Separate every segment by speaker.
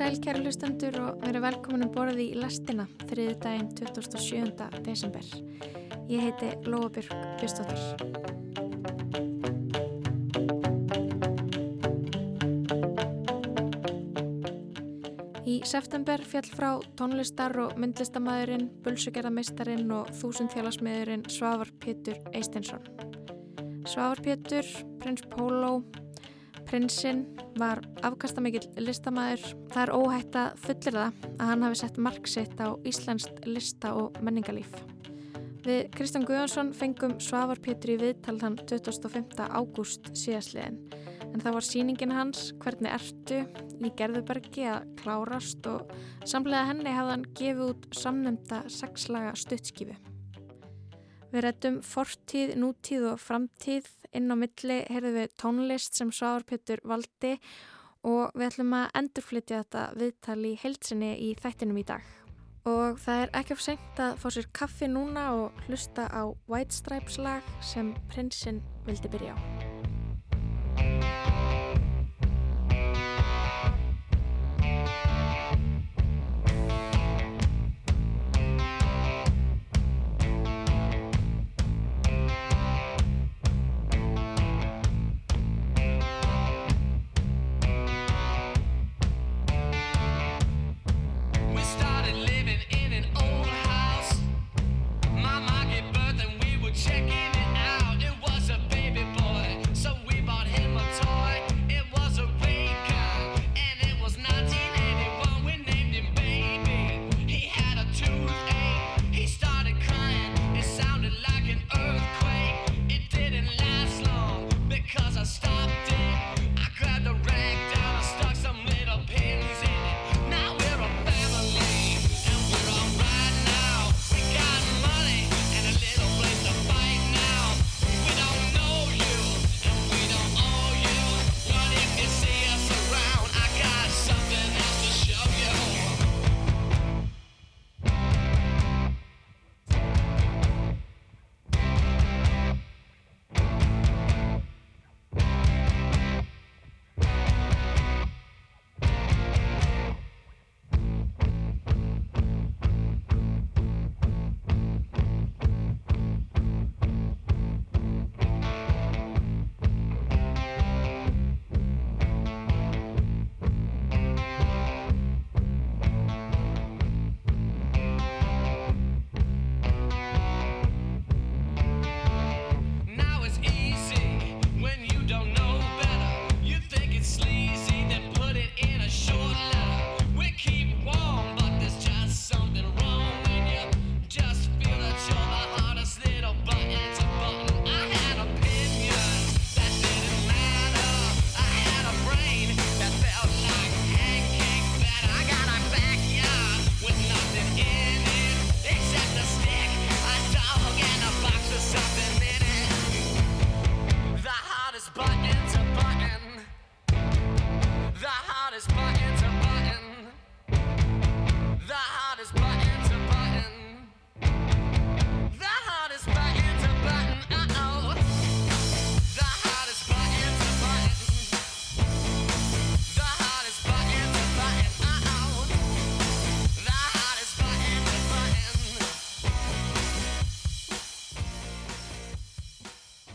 Speaker 1: sæl kæru hlustendur og verið velkominum borði í lestina þriðu daginn 27. desember. Ég heiti Lóabjörg Björnstóttir. Í september fjall frá tónlistar og myndlistamæðurinn, bulsugerðarmeistarinn og þúsundfélagsmiðurinn Svavar Pétur Eisteinsson. Svavar Pétur, prins Póló, prinsinn var afkastamikill listamæður. Það er óhætt að fullir það að hann hafi sett marksitt á Íslandst lista og menningalíf. Við Kristján Guðjónsson fengum Svavar Pétur í viðtal þann 25. ágúst síðastliðin en það var síningin hans Hvernig ertu í Gerðubergi að klárast og samlega henni hafði hann gefið út samnemnda sexlaga stuttskifu. Við réttum fortíð, nútíð og framtíð inn á milli heyrðum við tónlist sem Svavar Pétur valdi og við ætlum að endurflytja þetta viðtal í heilsinni í þættinum í dag. Og það er ekki of sengt að fá sér kaffi núna og hlusta á White Stripes lag sem prinsinn vildi byrja á.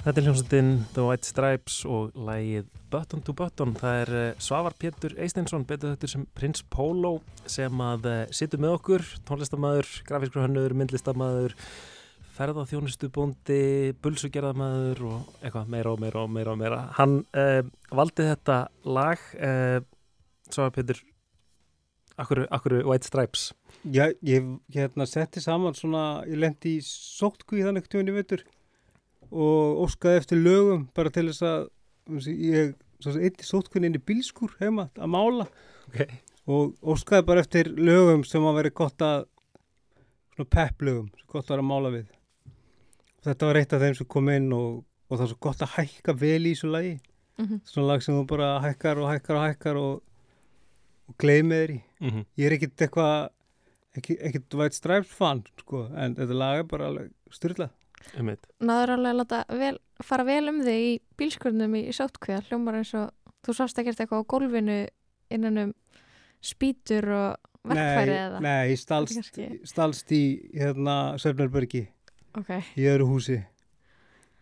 Speaker 2: Þetta er hljómsveitin The White Stripes og lægið Button to Button. Það er eh, Svavar Pétur Eisteinsson, betur þetta sem Prins Pólo sem að uh, situr með okkur, tónlistamæður, grafískur hönnur, myndlistamæður, ferðarþjónustubóndi, bulsugerðamæður og eitthvað meira og meira og meira og meira. Hann uh, valdi þetta lag, uh, Svavar Pétur, akkur, akkur White Stripes.
Speaker 3: Já, ég hérna setti saman svona, ég lendi í sótku í þannig tjóni veitur og óskaði eftir lögum bara til þess að ég svo sem eitt í sótkunni inn í bílskur heima að mála
Speaker 2: Okay.
Speaker 3: og óskaði bara eftir lögum sem að veri gott að svona pepplögum sem gott var að mála við þetta var eitt af þeim sem kom inn og, og það var svo gott að hækka vel í þessu lagi
Speaker 1: Mhm.
Speaker 3: svona lag sem þú bara hækkar og hækkar og hækkar og, og gleymið þér í
Speaker 2: Mm -hmm.
Speaker 3: ég er ekkit eitthvað White Stripes fan sko, en þetta lag er bara alveg styrlað
Speaker 1: Náður alveg að láta vel, fara vel um þig í bílskurnum í sótkvíða hljómar eins og þú sást ekkert eitthvað á gólfinu innan um
Speaker 4: spýtur og verkfæri
Speaker 3: nei,
Speaker 4: eða?
Speaker 3: nei,
Speaker 4: Kannski-
Speaker 3: stalst í hérna Söfnarbergi
Speaker 4: Ok,
Speaker 3: í öðru húsi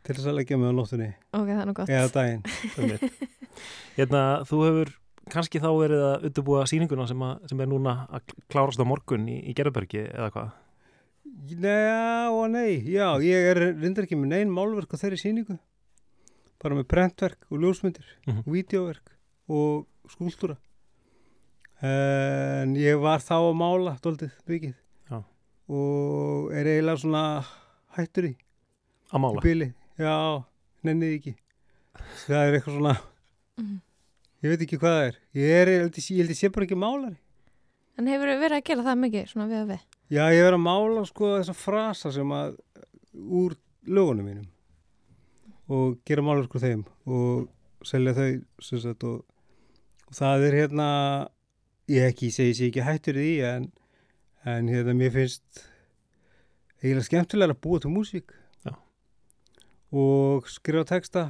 Speaker 3: til þess að leggja mig á nóttunni
Speaker 4: ok, það er nú gott.
Speaker 3: eða daginn.
Speaker 2: Hérna, þú hefur kannski þá verið að undirbúa sýninguna sem, að, sem er núna að klárast á morgun í, í Gerðbergi eða hvað?
Speaker 3: Já og nei, já, ég er reyndar ekki með neinn málverk á þeirri sýningu. Bara með prentverk og ljósmyndir,
Speaker 2: Mhm.
Speaker 3: og vídeoverk og skúltúra. En ég var þá að mála doldið mikið
Speaker 2: Já.
Speaker 3: og er eiginlega svona hættur í,
Speaker 2: Að
Speaker 3: í
Speaker 2: mála?
Speaker 3: bíli. Já, nennið ekki. Það er eitthvað svona,
Speaker 4: Mhm.
Speaker 3: ég veit ekki hvað það er. Ég er, held ég sé bara ekki málari.
Speaker 4: En hefur verið að gera það mikið, svona við að við?
Speaker 3: Já, ég verið að mála sko þessa frasa sem að úr lögunum mínum og gera málur sko þeim og selja þau sem sagt og, og það er hérna ég ekki segi sér ekki hættur í því en, en hérna mér finnst eiginlega skemmtilega að búa til músík
Speaker 2: Já.
Speaker 3: og skrifa texta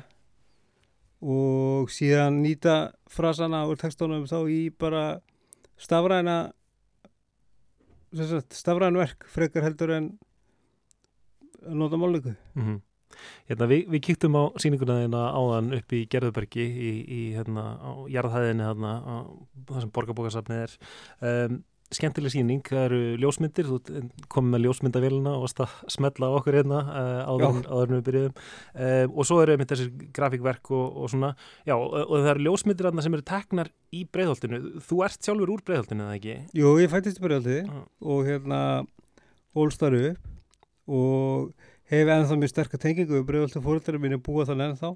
Speaker 3: og síðan nýta frasana úr textunum þá í bara stafræna sem sagt, stafræn verk frekar heldur en að nota málugu.
Speaker 2: Mm Hérna, við, við kíktum á sýninguna þeina áðan upp í Gerðbergi í, í hérna, jarðhæðinni hérna, á, það sem borgarbókarsafnið er um, skemmtileg sýning, það eru ljósmyndir. Þú komið með ljósmyndavélina og að smetla á okkur hérna uh, áður, áður en við byrjuðum. Um, og svo eru þessi grafíkverk og, og svona, já, og, og það eru ljósmyndir þarna sem eru teknar í breiðholtinu. Þú ert sjálfur úr breiðholtinu, eða ekki?
Speaker 3: Jú, ég fættist í byrjaldi
Speaker 2: Já.
Speaker 3: og hérna ólstar upp og hef ennþá mjög sterkar tengingu við bregðaldi fóröldari mín er búa þannig ennþá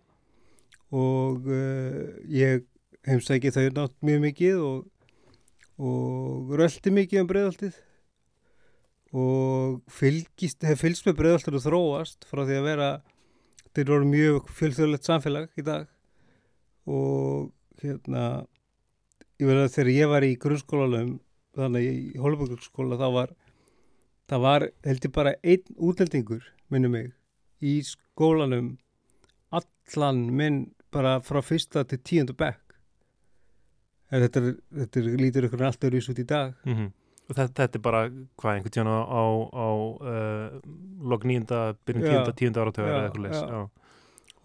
Speaker 3: og uh, ég heimsæki þau nátt mjög mikið og, og röldi mikið um bregðaldið og fylgist, hef fylgst með bregðaldinu þróast frá því að vera þetta er orðið mjög fjölþjóðlegt samfélag í dag. Og hérna ég verði að þegar ég var í grunnskólanum þannig í Hólabökskóla þá var það var heldur bara einn útlendingur minnum mig í skólanum. Allan minn bara frá fyrsta til tíundu bekk en þetta, þetta lítur ykkur allt öðru út í dag.
Speaker 2: Mm Og þetta, þetta er bara, hvað, einhvern tíðan á, á, á uh, log nýjunda, byrjun
Speaker 3: Já.
Speaker 2: tíunda, tíunda áratöður
Speaker 3: Já,
Speaker 2: eða eitthvað leys.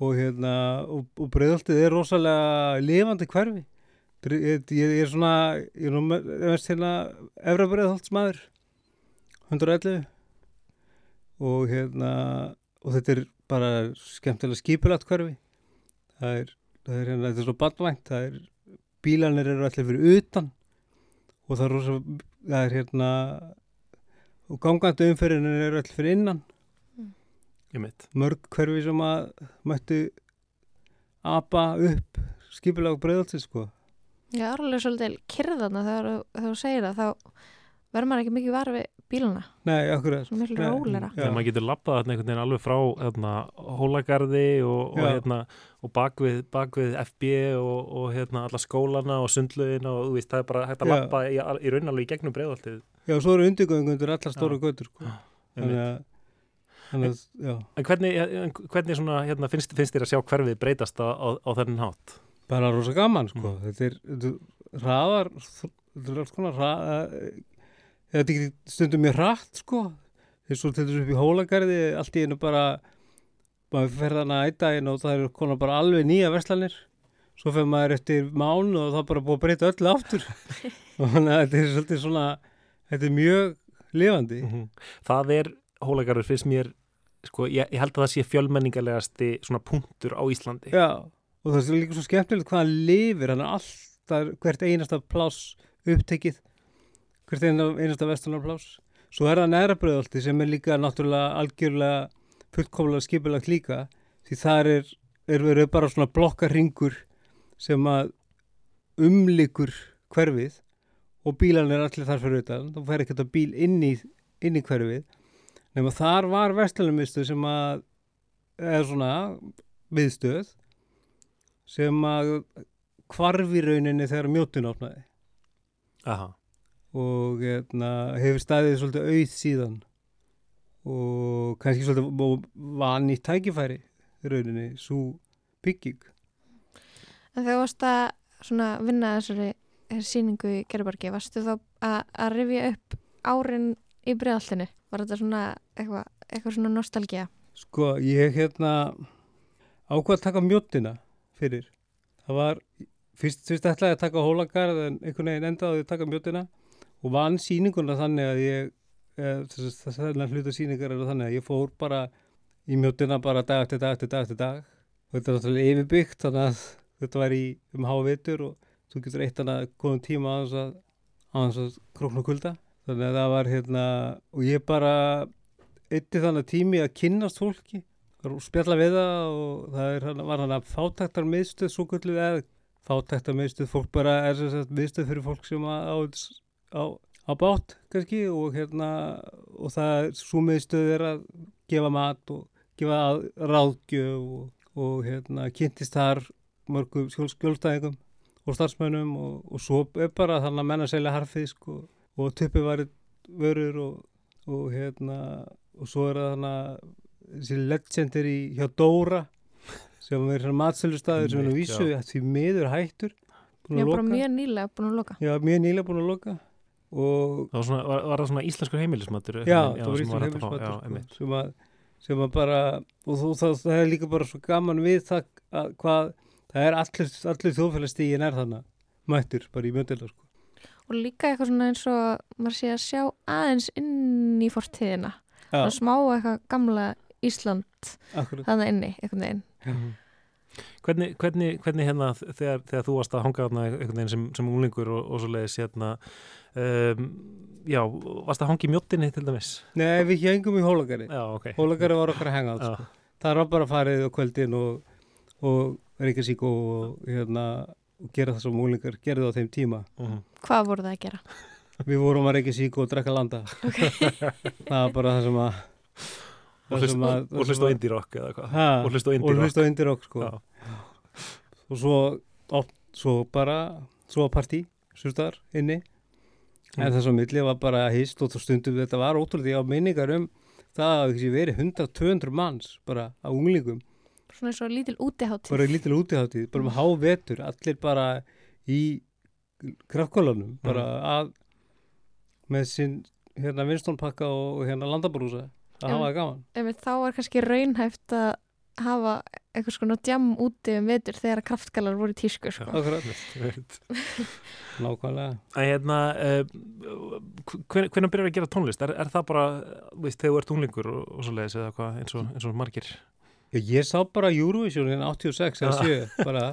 Speaker 3: og hérna og, og breiðaltið er rosalega lifandi hverfi. Er- ég, ég, er svona ég er nú me- mest hérna efra breiðhaldsmaður 111 og hérna og þetta er bara skemmtilega skipulagt hverfi. Það er, það er hérna, þetta er svo badvænt það er, bílanir eru allir fyrir utan og það er rosa það er hérna og gangandi umferðin eru allir fyrir innan
Speaker 2: mitt.
Speaker 3: mörg hverfi sem að mættu apa upp skipulega breyðalsins sko.
Speaker 4: Já, það er alveg svolítið kyrðana þegar þú segir það, þá verður maður ekki mikið varfi bíluna,
Speaker 3: Nei, akkurat.
Speaker 4: svo miklu rólera.
Speaker 2: Þegar maður getur lappað þarna einhvern veginn alveg frá hérna, hólagarði og, og, hérna, og bakvið, bakvið FB og, og hérna, alla skólana og sundlaugin og veist, það er bara hægt að lappa í, í raun alveg í gegnum breiðaltið.
Speaker 3: Já, svo eru undirgöngu undir allar stóra götur sko. þannig að þannig að, já,
Speaker 2: En hvernig, en hvernig svona, hérna, finnst, finnst þér að sjá hverfið breytast á, á, á þennan hátt?
Speaker 3: bara rosa gaman sko.
Speaker 2: Mm.
Speaker 3: þetta er, hraðar þetta er alls konar hraðar þetta er stundum mjög hratt sko. þegar svo til þessu upp í hólagarði allt í einu bara maður fer þarna einn daginn og það eru konar bara alveg nýja verslanir svo fer maður eftir mánu og það er bara búið að breyta öllu aftur og þannig að þetta er svolítið svona þetta er mjög lifandi
Speaker 2: Mhm. Það er, hólagarður finnst mér, sko, ég, ég held að það sé fjölmenningalegasti svona punktur á Íslandi.
Speaker 3: Já, og það er líka svo skemmtilegt hvað hann lifir, hann er alltaf hvert einasta pláss upptekið hvert einasta, einasta vestunar pláss svo er það næra bröðalti sem er líka náttúrulega algjörlega fullkomlega skipulagt líka því þar er, er verið bara svona blokkarringur sem að umlikur hverfið og bílan er allir þar fyrir utan. Þá fær ekkert að bíl inn í, inn í hverfið. Nema þar var vestlunumistu sem að eða svona viðstöð sem að hvarfi rauninni þegar mjótun opnaði.
Speaker 2: Aha.
Speaker 3: Og hérna, hefur staðið svolítið auð síðan og kannski svolítið vann í tækifæri rauninni, svo bygging
Speaker 4: En þegar varst að vinna þessari síningu í Gerðborgi, varstu þá að, rifja upp árin í bregðaltinu? Var þetta svona eitthvað, eitthvað svona nostalgía?
Speaker 3: Sko, ég hérna ákvað að taka mjóttina fyrir. Það var, fyrst, fyrst ætlaði að taka hólagarð en einhvern veginn endaði að taka mjóttina og vann sýninguna þannig að ég, eh, þess að hluta sýningar eru þannig að ég fór bara í mjóttina bara dag eftir dag eftir dag eftir dag. Og þetta er náttúrulega yfirbyggt þannig að þetta var í um hávetur og þú getur eitt hana góðum tíma aðeins að, að krókna kulda. Þannig að það var hérna, og ég bara eitti þannig tími að kynnast fólki og spjalla við það og það er, var hann að fátæktar miðstöð svo gullu eða fátæktar miðstöð fólk bara er sem sagt miðstöð fyrir fólk sem að á, á, á bát kannski og hérna og það er svo miðstöð er að gefa mat og gefa að, ráðgjöf og, og hérna kynntist þar mörgum skjól- skjólstæðingum og starfsmönnum og, og svo er bara þannig að menna selja harfisk og, og tuppi var vörur og, og hérna og svo er það þannig að þessi legendir í hjá Dóra sem er svona matsölustæður sem er nú
Speaker 2: Mitt,
Speaker 3: vísu
Speaker 2: já.
Speaker 3: því miður hættur
Speaker 4: er bara
Speaker 3: loka.
Speaker 4: mjög nýlega búin að loka.
Speaker 3: Já, mjög nýlega búin að loka
Speaker 2: Það var, svona, var, var það svona íslenskur heimilismatur
Speaker 3: já,
Speaker 2: veginn,
Speaker 3: það var
Speaker 2: sem
Speaker 3: íslensk
Speaker 2: hægt að fá, já,
Speaker 3: heimismatur
Speaker 2: einmitt.
Speaker 3: sko, sem, að, sem að bara og þú, það, það er líka bara svo gaman við það að hvað, það er allir, allir þjóðfélagstígin er þannig mættur bara í mjöndela sko.
Speaker 4: Og líka eitthvað svona eins og maður sé að sjá aðeins inn í fortíðina.
Speaker 3: Já,
Speaker 4: Svona smá eitthvað gamla Ísland
Speaker 3: akkurat
Speaker 4: þannig inni, einhvern veginn.
Speaker 2: Hvernig, hvernig, hvernig hérna þegar, þegar þú varst að hanga þarna einhvern veginn sem, sem úlingur og, og svo leiðis hérna um, já, varst að hanga í mjóttinni til dæmis?
Speaker 3: Nei, við hengum í hólagari
Speaker 2: Já, ok.
Speaker 3: Hólagari var okkar að hengja
Speaker 2: Já,
Speaker 3: sko. það var bara farið á kvöldin og, og reykjasík og, hérna, og gera það sem úlingar gerði á þeim tíma
Speaker 2: mhm.
Speaker 4: Hvað voru það að gera?
Speaker 3: við vorum að reykjasík og drekka landa það var bara það sem að
Speaker 2: Og
Speaker 3: það
Speaker 2: hlust,
Speaker 3: að-
Speaker 2: á indie rock eða hvað?
Speaker 3: Ha,
Speaker 2: Og hlust á
Speaker 3: og
Speaker 2: indie rock?
Speaker 3: hlust á indie rock sko. Og svo, á, svo bara svo var partí, sérstæðar inni en
Speaker 2: Mm.
Speaker 3: þess að milli var bara hýst og þá stundum þetta var ótrúlega ég á minningar um það að þessi verið 100-200 manns bara á unglingum
Speaker 4: Svona eins og lítil útiháttíð.
Speaker 3: bara lítil útiháttíð, bara með hávetur allir bara í kraftkólanum, bara að með sinn hérna vinstónpakka og hérna landabrúsa að
Speaker 4: Já.
Speaker 3: hafa það gaman
Speaker 4: Ef þá er kannski raunhæft að hafa eitthvað svona djam úti um vetur þegar að kraftgalar voru tísku, sko.
Speaker 2: Einmitt.
Speaker 3: nákvæmlega
Speaker 2: En hérna, uh, hvernig byrjar að gera tónlist? Er, er það bara, þú veist, þegar þú ert unglingur og, og svo leiðis eða hvað eins og, eins og margir?
Speaker 3: Já, ég sá bara Eurovision hérna 86 eða 7 bara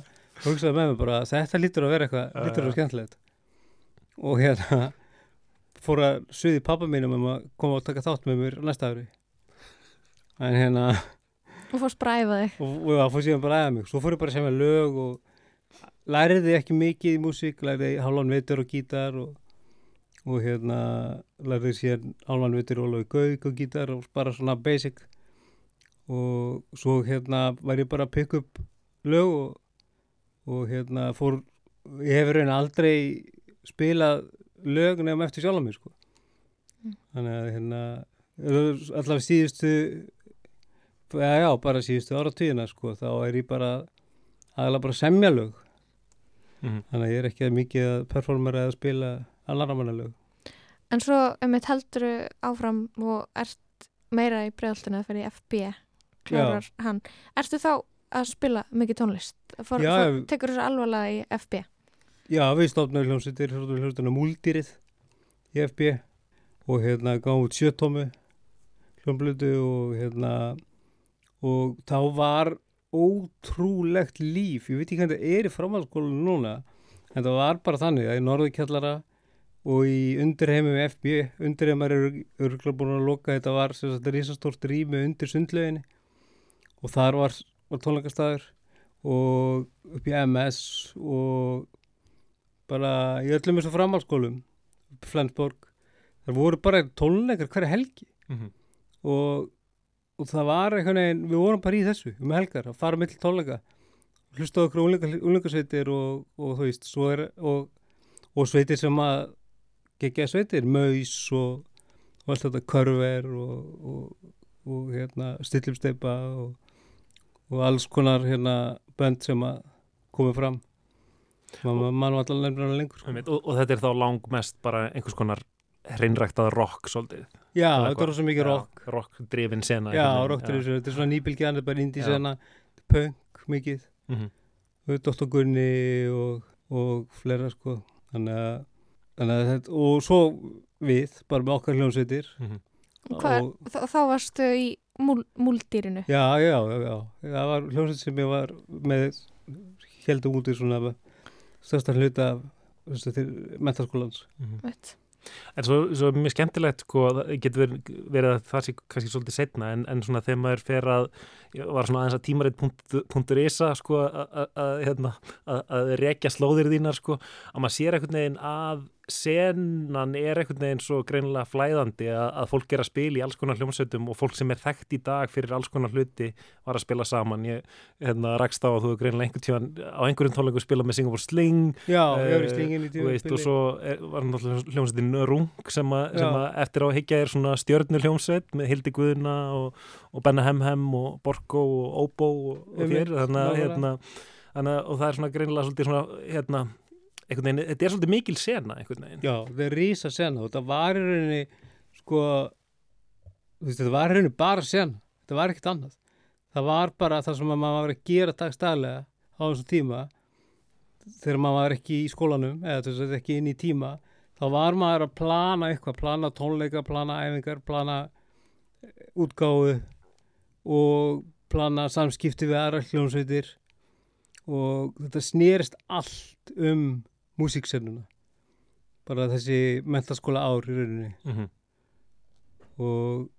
Speaker 3: hugsaði með mig bara þetta lítur að vera eitthvað,
Speaker 2: Já,
Speaker 3: lítur að vera skemmtilegt og hérna fór að suði pappa mínum um að koma og taka þátt með mér næsta ári en hérna
Speaker 4: Þú fórst bræfa þig.
Speaker 3: og, og það fór síðan aðeins mig svo fór ég bara að segja með lög og læriði ekki mikið í músík læriði hálfan veitur og gítar og, og hérna læriði síðan hálfan veitur og gauk og gítar og bara svona basic og svo hérna var ég bara að pikka upp lög og, og hérna fór ég hefur raun aldrei spilað lög nefnum eftir sjálf mig sko
Speaker 4: Mm.
Speaker 3: þannig að hérna allavega síðustu Já, já, bara síðustu áratugina sko, þá er ég bara aðalega bara semja lög
Speaker 2: Mhm.
Speaker 3: þannig að ég er ekki að mikið að performera eða spila allara manna lög
Speaker 4: En svo um eitt helduru áfram og ert meira í bregðaltinu að fyrir í FB, klárar hann. Ertu þá að spila mikið tónlist? For,
Speaker 3: Já,
Speaker 4: for, tekur þessu alvarlega í FB?
Speaker 3: Já, við stofnum hljómsveitir, stofnum hljómsveitina Múldýrið í FB og hérna gáum út sjötómi hljómblötu og hérna og þá var ótrúlegt líf, ég veit ekki hvað þetta er í framhaldsskólinu núna en það var bara þannig að í norðurkjallara og í undirheimum FB, undirheimar eru örgulega búin að loka, þetta var sem sagt risastórt rými undir sundlauginni og þar var, var tónleikastæður og upp í MS og bara í öllum þessu í Flensborg. Það voru bara tónleikar hverja helgi.
Speaker 2: Mhm.
Speaker 3: og, og það var einhvern veginn, við vorum bara í þessu um helgar að fara mitt tónleika hlusta okkur úlinga, úlingasveitir og, og þú veist, svo er og, og sveitir sem að gegja sveitir, maus og, og allt þetta körver og, og, og hérna stillumsteipa og, og alls konar hérna bönd sem að komið fram maður man var alltaf nefnir lengur sko.
Speaker 2: Og, og þetta er þá langmest bara einhvers konar hreinræktað rock svolítið.
Speaker 3: Já, þetta
Speaker 2: hvað?
Speaker 3: var svo mikið rock
Speaker 2: Rock drifin sena.
Speaker 3: já,
Speaker 2: einhvern
Speaker 3: rock
Speaker 2: veginn,
Speaker 3: til þessu, þetta er svona nýbylgjan þetta er bara indie sena, punk mikið,
Speaker 2: Mhm.
Speaker 3: Dr. Gunni og, og fleira sko þannig að, þannig að þetta, og svo við, bara með okkar hljómsveitir
Speaker 2: Mhm.
Speaker 5: Hvað,
Speaker 3: og,
Speaker 5: þá, þá varstu í múl, múldýrinu.
Speaker 3: já, já, já, það var hljómsveit sem ég var með heldum út í svona stærsta hluta til mentaskólans
Speaker 2: Mhm.
Speaker 5: Veit.
Speaker 2: En svo, svo mjög skemmtilegt sko, það getur verið, að það sé kannski svolítið setna en, en svona þegar maður fer að var svona aðeins að tímarit.isa sko hérna, að- rekja slóðir þínar sko að maður sér einhvern veginn að senan er einhvern veginn svo greinilega flæðandi að, að fólk er að spila í alls konar hljómsveitum og fólk sem er þekkt í dag fyrir alls konar hluti var að spila saman. Ég hérna, rakst á að þú er greinilega einhvern tíðan á einhverjum tónleikum spila með Singapore Sling
Speaker 3: já,
Speaker 2: Eh,
Speaker 3: í slingin í
Speaker 2: Þú veist, og svo er, var náttúrulega hljómsveitin Rung sem, a, sem að eftir á að higgja er svona stjörnur hljómsveit með Hildi Guðuna og, og Benna Hemhem og Borgo og Óbó og, og þér. Þannig að hérna, og það er svona greinilega svona hérna, veginn, þetta er svolítið mikil sena
Speaker 3: Já, það er rísa sena. Þetta var í rauninni sko veist, þetta var í rauninni bara sena. Þetta var ekkert annað. Það var bara það sem að maður var að gera dagstæðlega á þessum tíma. Þegar maður var ekki í skólanum eða þess að ekki inn í tíma þá var maður að plana eitthvað plana tónleika, plana æfingar plana eh, útgáfu og plana samskipti við aðra hljónsveitir og þetta snerist allt um músiksennuna bara þessi mentaskóla ár í rauninni.
Speaker 2: Mm -hmm.
Speaker 3: og,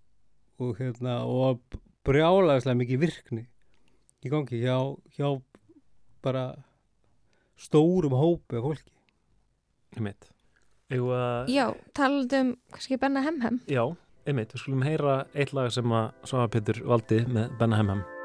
Speaker 3: og hérna og brjálaðislega mikið virkni í gangi hjá, hjá bara stórum hópi af fólki.
Speaker 2: Einmitt. Eða, að,
Speaker 5: Já, talandi um kannski Benna Hemhem.
Speaker 2: já, einmitt, við skulum heyra eitt lag sem að Svafa Pétur valdi með Benna Hemhem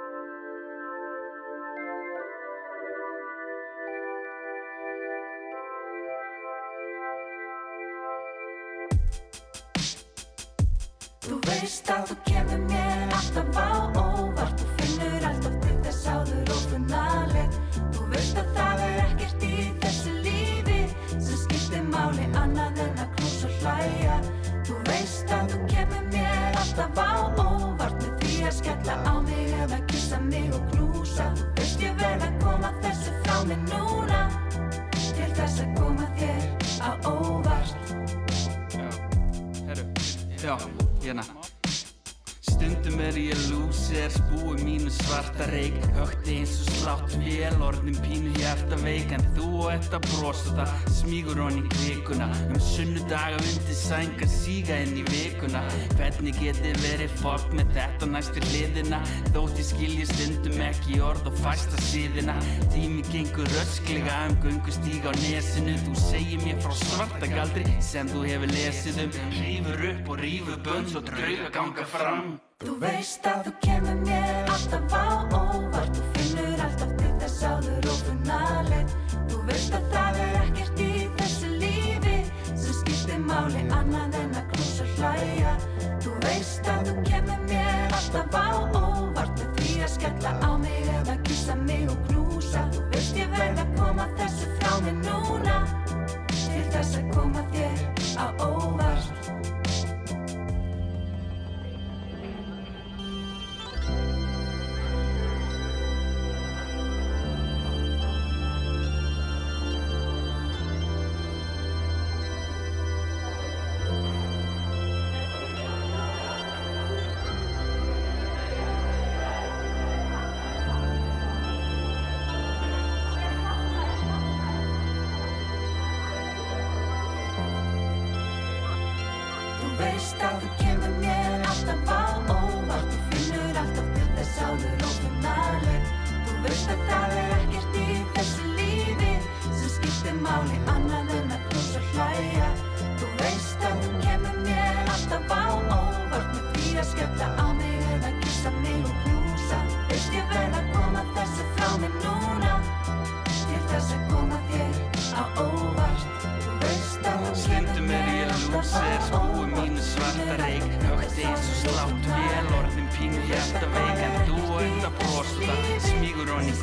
Speaker 6: geti verið fólk með þetta næstu hliðina. Þótt ég skilji stundum ekki orð og fæsta síðina. Tími gengur rösklega um göngustíg á nesinu. Þú segir mér frá svarta galdri sem þú hefur lesið um. Rífur upp og rífur bönn svo drauga ganga fram.
Speaker 4: Þú veist að þú kemur mér alltaf á óvart. Þú finnur alltaf til þess áður og funnaleg Þú veist að það skella á mig eða kissa mig og knúsa. Þú veist ég verð að koma þessu frá mig núna? Til þess að koma þér á óvart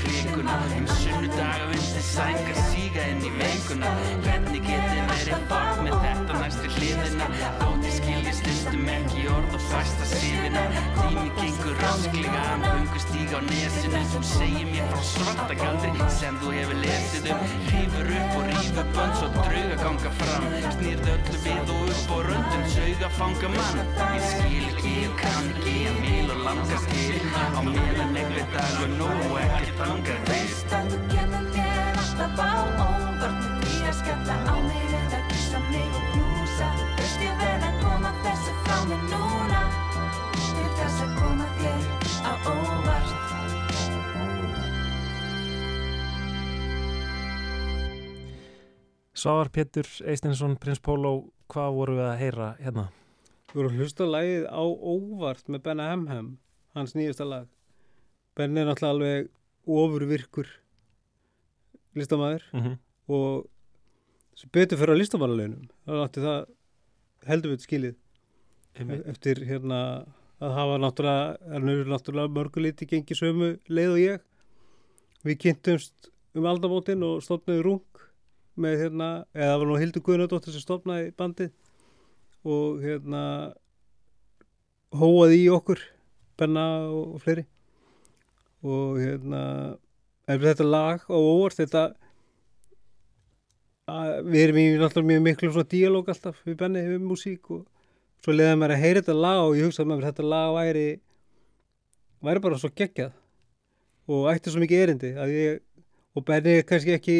Speaker 6: Create krikuna Um sunnudaga vinstri sængar síga inn í veikuna Hvernig geti verið bak með þetta næstri hliðina? Þótti skilji stundum ekki orð og fæsta síðina. Tími gengur rasklega um göngustíg á nesinu. Þú segir mér frá svarta galdri sem þú hefur lesið um. Rífur upp og rífur bönn svo drauga ganga fram. Snýrðu öllu við og upp og röndum sauga fanga mann. Ég skil ekki, ég kann ekki, ég vil og langar til. Á meðan negli dagur nóg og ekkert langar
Speaker 7: Veist að þú kemur mér alltaf á óvart með því að skella á mig eða kissa mig og knúsa Veist ég verð að koma þessu frá mig núna til þess að koma þér á óvart
Speaker 2: Svavar Pétur Eistinsson, Prins Pólo, hvað voru við að heyra hérna?
Speaker 3: Við vorum að hlusta lagið á óvart með Benna Hemhem, hans nýjasta lag. Ben er náttúrulega alveg ofurvirkur listamæður
Speaker 2: Mm -hmm.
Speaker 3: og sem betur fyrir á listamannalaunum. Það átti það heldur við skilið e- eftir hérna að hafa náttúrulega, er náttúrulega mörgulíti gengið sömu leið og ég. Við kynntumst um aldamótin og stofnaði rung með hérna, eða það var nú Hildur Guðnadóttir sem stofnaði bandið og hérna hóaði í okkur Benna og, og fleiri og hérna en þetta lag á óvart þetta að, við erum í náttúrulega mjög miklu svona díalóg alltaf við Benni við músík og svo leiði mér að heyra þetta lag og ég hugsaði með mér þetta lag væri væri bara svo geggjað og ætti svo mikið erindi ég og Benni er kannski ekki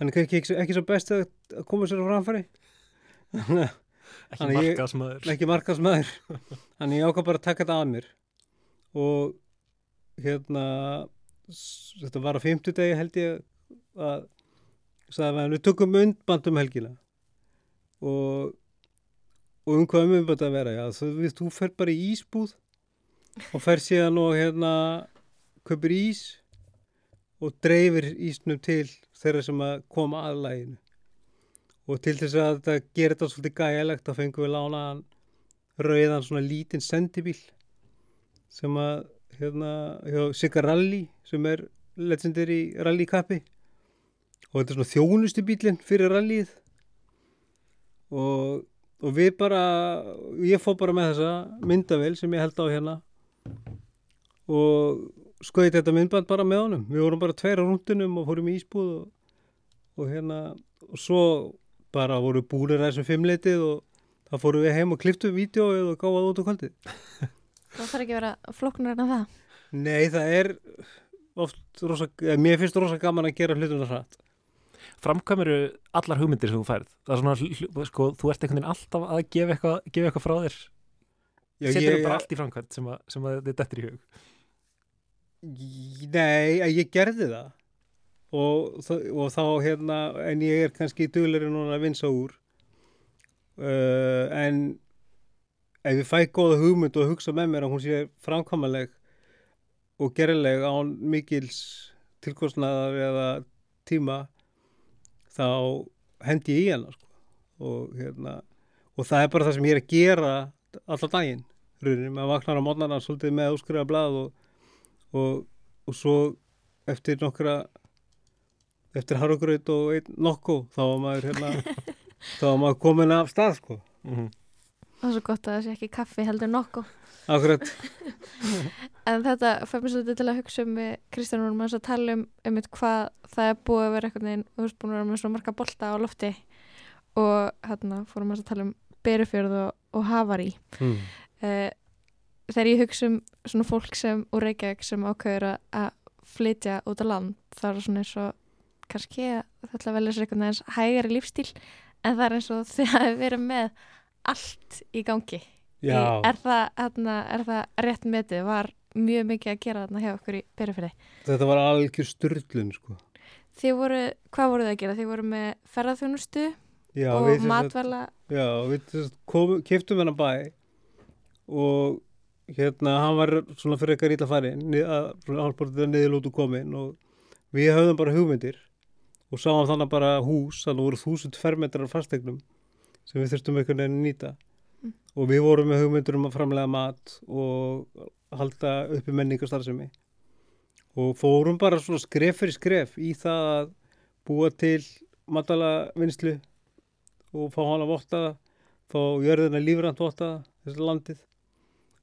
Speaker 3: hann er kannski ekki, ekki svo best að að koma sér á framfæri.
Speaker 2: Ekki
Speaker 3: Þannig ég-
Speaker 2: markasmaður.
Speaker 3: ekki markasmaður þannig ég ákvað bara að taka þetta að mér. Og hérna þetta var á fimmtudegi held ég að sagði að við tökum undband um helgina. Og og um hvað um undband að vera já, þú, þú fer bara í ísbúð og fer síðan og hérna kaupir ís og dreifir ísnum til þeirra sem að koma að læginu og til þess að þetta gera þetta svolítið gæjalegt þá fengum við lánaðan rauðan svona lítinn sendibíl sem að hérna hjá Sigga Rally sem er legendary rallykappi og þetta er svona þjónustu bílinn fyrir rallyið. Og, og við bara ég fór bara með þessa myndavel sem ég held á hérna. Og skoði þetta myndband bara með honum. Við vorum bara tveir á rúndunum og fórum í ísbúð og, og hérna og svo bara voru búinir þessum fimmleitið og þá fórum við heim og kliftum vídeoið og gáðum út á kvöldið
Speaker 4: Það þarf ekki að vera flóknar en það.
Speaker 3: Nei, það er oft rosa, eða mér finnst rosa gaman að gera hlutum það hratt.
Speaker 2: Framkvæmuru allar hugmyndir sem þú færð. Það er svona, sko, þú ert einhvern veginn alltaf að gefa eitthvað, gefa eitthvað frá þér. Setur
Speaker 3: ég,
Speaker 2: þú bara allt í framkvæmt sem, að, sem að þetta dettur í hug.
Speaker 3: Nei, að ég gerði það og, og þá hérna, en ég er kannski dugleiri núna að vinsa úr uh, en ef ég fæ góða hugmynd og hugsa með mér að hún sé framkvæmaleg og gerleg án mikils tilkostnaðar eða tíma þá hendi ég í hana sko. og, hérna, og það er bara það sem ég er að gera alltaf daginn rauninni, maður vaknar á mótnarna svolítið með úskrifa blað og, og, og svo eftir nokkra eftir harfugraut og einn nokko þá var maður hérna þá var maður komin af stað sko.
Speaker 2: Mm
Speaker 4: Það er svo gott að það sé ekki kaffi heldur nokkuð.
Speaker 3: akkurat,
Speaker 4: En þetta fær mér svolítið til að hugsa um við Kristján vorum að tala um um hvað það er búið að vera veginn og þú veist búin að vera með svona marga bolta á lofti og hérna fórum að tala um berufjörð og, og hafari.
Speaker 3: hmm.
Speaker 4: Uh, þegar ég hugsa um svona fólk sem úr Reykjavík sem ákveður að- að flytja út á land það er svona eins og kannski að það ætla að velja sér einhvern veginn hægari lífstíl en það er eins og þið hafi verið með allt í gangi.
Speaker 3: Já,
Speaker 4: Í- er, það, hérna, er það rétt metið? Var mjög mikið að gera þarna hjá okkur í berufyrði
Speaker 3: þetta var algjör styrlun sko.
Speaker 4: Þið voru, hvað voru þið að gera? þið voru með ferðarþjónustu og
Speaker 3: við sagt-
Speaker 4: matvæla?
Speaker 3: Já, við keyptum hennar bæ og hérna, hann var svona fyrir eitthvað rítla fari hálfbórtið niðurlótu komin og við höfðum bara hugmyndir og sáum þannig bara hús, þannig voru þúsund fermetrar af fastegnum sem við þurftum einhvern veginn að nýta
Speaker 4: Mm.
Speaker 3: og við vorum með hugmyndir um að framlega mat og halda uppi menningastarfsemi og fórum bara svona skref fyrir skref í það að búa til matala vinslu og fá hana vottaða, fá jörðina lífrænt vottaða, þessi landið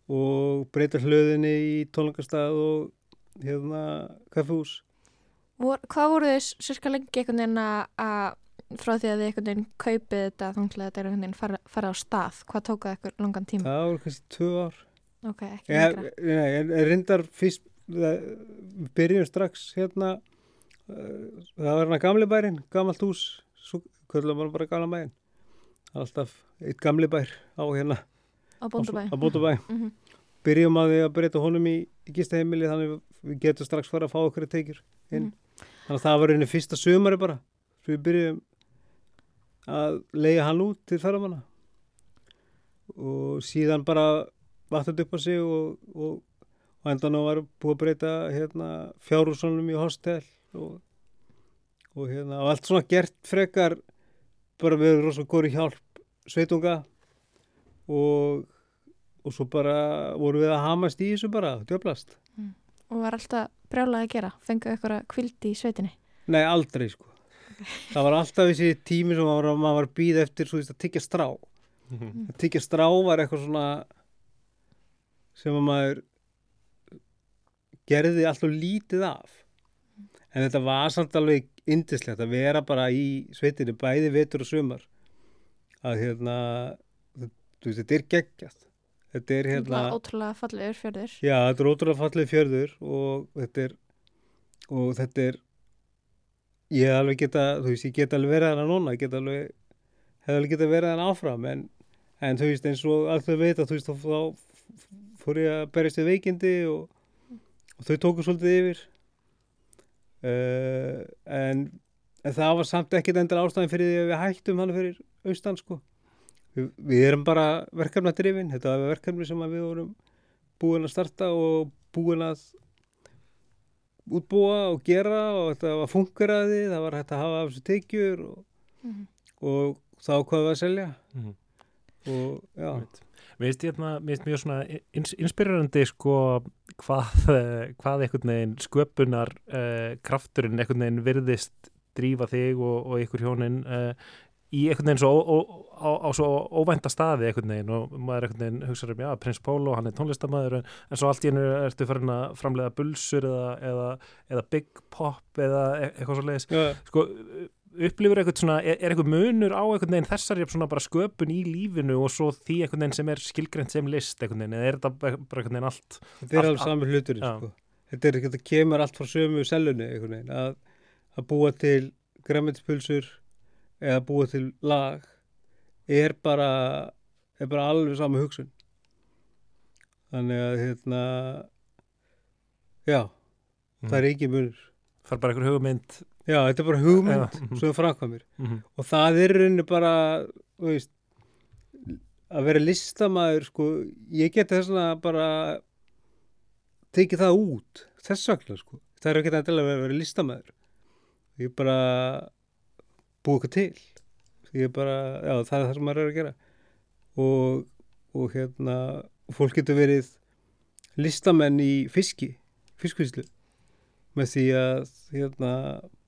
Speaker 3: og breyta hlöðinni í tónleikastað og hérna kaffehús.
Speaker 4: Vor, hvað voru þið sérska lengi einhvern veginn að frá því að þið einhvern veginn kaupið þetta þanglega þetta er einhvern veginn fara, fara á stað hvað tók það ykkur langan tíma?
Speaker 3: Það voru kannski tvö ár.
Speaker 4: Ok, ekki lengra
Speaker 3: nei, en reyndar fyrst, við byrjum strax hérna, uh, það var hérna gamli bærin, gamalt hús, svo kvöldum við bara gamla bærin. Alltaf eitt gamli bær á hérna,
Speaker 4: á Bóndabæ
Speaker 3: á Bóndabæ.
Speaker 4: Mhm.
Speaker 3: Byrjum að því að breyta honum í, í gistaheimili þannig við- getum strax fara að fá okkur teikjur inn.
Speaker 4: Mhm.
Speaker 3: Þannig að það var einu fyrsta sömari bara, svo við byrjum að leiða hann út til ferðamanna. Og síðan bara vatnandi upp á sig og, og, og endan á var búið að breyta hérna, fjárhúsunum í hostel og, og hérna allt svona gert frekar bara við erum rosalega góri hjálp sveitunga og, og svo bara vorum við að hamast í þessu bara, djöflast
Speaker 4: og var alltaf brjálað að gera fenguð ykkur að kvildi í sveitinni?
Speaker 3: Nei, aldrei sko það var alltaf þessi tími sem var- maður var að býða eftir svo, veist, að tyggja strá. Að tyggja strá var eitthvað svona sem að maður gerði alltaf lítið af. En þetta var samt alveg indislegt að vera bara í sveitinni bæði vetur og sumar að hérna þú veist, þetta er geggjast þetta er hérna
Speaker 4: ótrúlega fallegur fjörður.
Speaker 3: Já, þetta er ótrúlega fallið fjörður og þetta er og þetta er ég alveg geta, þú veist, ég get alveg verið hana núna, ég get alveg hef alveg geta verið hana áfram en, en þú veist, eins og allt þau veit að þú veist, þá, fór ég að berjast við veikindi og, og þau tóku svolítið yfir. Uh, en, en það var samt ekkit endur ástæðin fyrir því að við hættum hann fyrir austan, sko. Við, við erum bara verkefna drifin, þetta var verkefni sem við vorum búin að starta og búin að útbúa og gera og þetta var fungeraði, það var hægt að hafa af þessu teikjur og,
Speaker 4: Mhm.
Speaker 3: og þá hvað við að selja
Speaker 2: Mhm.
Speaker 3: og já,
Speaker 2: Mér finnst hérna, mér finnst mjög svona ins, inspirerandi sko hvað, eh, hvað einhvern veginn sköpunar uh, krafturinn einhvern veginn virðist drífa þig og, og ykkur hjónin uh, í einhvern veginn svo ó, ó, á, á svo óvænta staði einhvern veginn og maður einhvern veginn hugsaður um já, Prins Pólo, hann er tónlistamæður en, en svo allt í hennu ertu farin að framlega bulsur eða, eða, eða big pop eða e- eitthvað svo leiðis
Speaker 3: já.
Speaker 2: Sko, upplifur eitthvað svona, er, er eitthvað munur á einhvern veginn þessari svona bara sköpun í lífinu og svo því einhvern veginn sem er skilgreint sem list einhvern veginn, eða er þetta bara einhvern veginn allt
Speaker 3: þetta er alveg sami hluturinn sko. þetta, er, þetta kemur allt frá sömu veginn, að, að búa til græmitspulsur eða búa til lag er bara er bara alveg sama hugsun. Þannig að hérna já, það er ekki munur.
Speaker 2: Þarf bara einhver hugmynd.
Speaker 3: Já, þetta er bara hugmynd
Speaker 2: Já, mhm.
Speaker 3: sem er framkvæmir.
Speaker 2: Mm
Speaker 3: og það er rauninni bara veist að vera listamaður sko, ég geti þess vegna bara tekið það út þess vegna sko, það er ekki það að vera listamaður. Ég er bara búið eitthvað til. Bara, já það er það sem maður er að gera. Og, og hérna fólk getur verið listamenn í fiski fiskvíslu með því að hérna,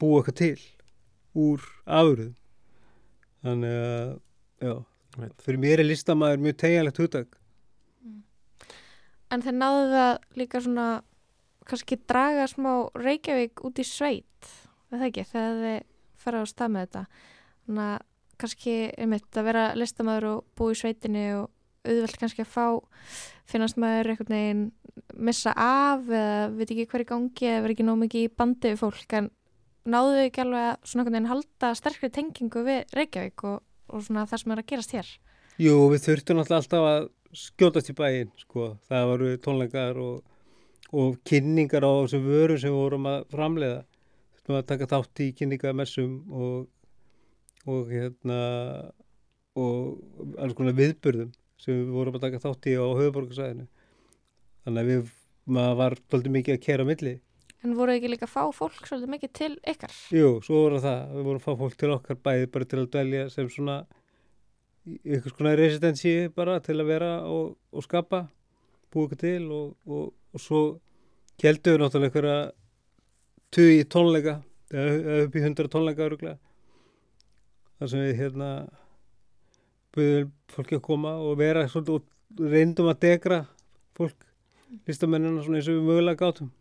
Speaker 3: búa eitthvað til úr afurðum. Þannig að já, fyrir mér er listamaður mjög tegjanlegt hugtak.
Speaker 4: En þeir náðu það líka svona kannski draga smá Reykjavík út í sveit, það ekki, þegar þið fara á stað með þetta. Þannig að kannski einmitt að vera listamæður og búa í sveitinni og auðvelt kannski að fá finnast maður einhvern veginn missa af eða veit ekki hver í gangi eða verið ekki nóg mikið í bandi við fólk en náðu ekki alveg að svona einhvern veginn halda sterkri tengingu við Reykjavík og, og svona það sem er að gerast hér.
Speaker 3: Jú, við þurftum alltaf að skjótast í bæinn, sko. Það voru tónleikar og, og kynningar á þessum vörum sem vorum að framleiða. Þurftum að taka þátt í kynningamessum og, og hérna og alls konar viðburðum sem við vorum að taka þátt í á höfuborgarsæðinu. Þannig að við, maður var doldið mikið að kera milli.
Speaker 4: En voru ekki líka að fá fólk svolítið mikið til ykkar?
Speaker 3: Jú, svo voru það. Við vorum að fá fólk til okkar bæði bara til að dvelja sem svona einhvers konar residensi bara til að vera og, og skapa búið okkur til og, og, og svo við náttúrulega einhverja tugi tónleika eða upp í hundra tónleika öruglega þar sem við hérna buðum fólki að koma og vera svolítið og reyndum að degra fólk listamennina svona eins og við mögulega gátum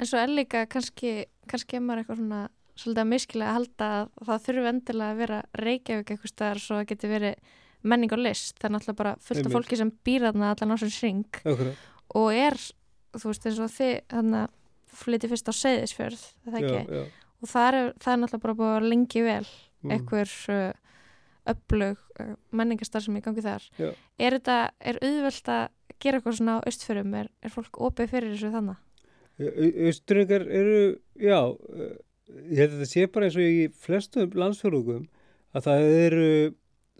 Speaker 4: En svo er líka kannski, kannski er maður eitthvað svona svolítið að miskilega að halda að það þurfi endilega að vera Reykjavík eitthvað staðar svo að geti verið menning og list. Það er náttúrulega bara fullt af fólki sem býr þarna allan á ring
Speaker 3: Akkurat.
Speaker 4: og er, þú veist, eins og þið þarna flytið fyrst á Seyðisfjörð, er það. Og það er, það er náttúrulega bara búið að lengi vel
Speaker 3: Mm.
Speaker 4: einhver uh, öflug uh, menningastar sem í gangi þar.
Speaker 3: Já.
Speaker 4: Er þetta, er auðvelt að gera eitthvað svona á austfjörum? Er, er fólk opið fyrir þessu þannig?
Speaker 3: Austuringar eru, já, ég held að þetta sé bara eins og í flestum landsfjörðugum að það eru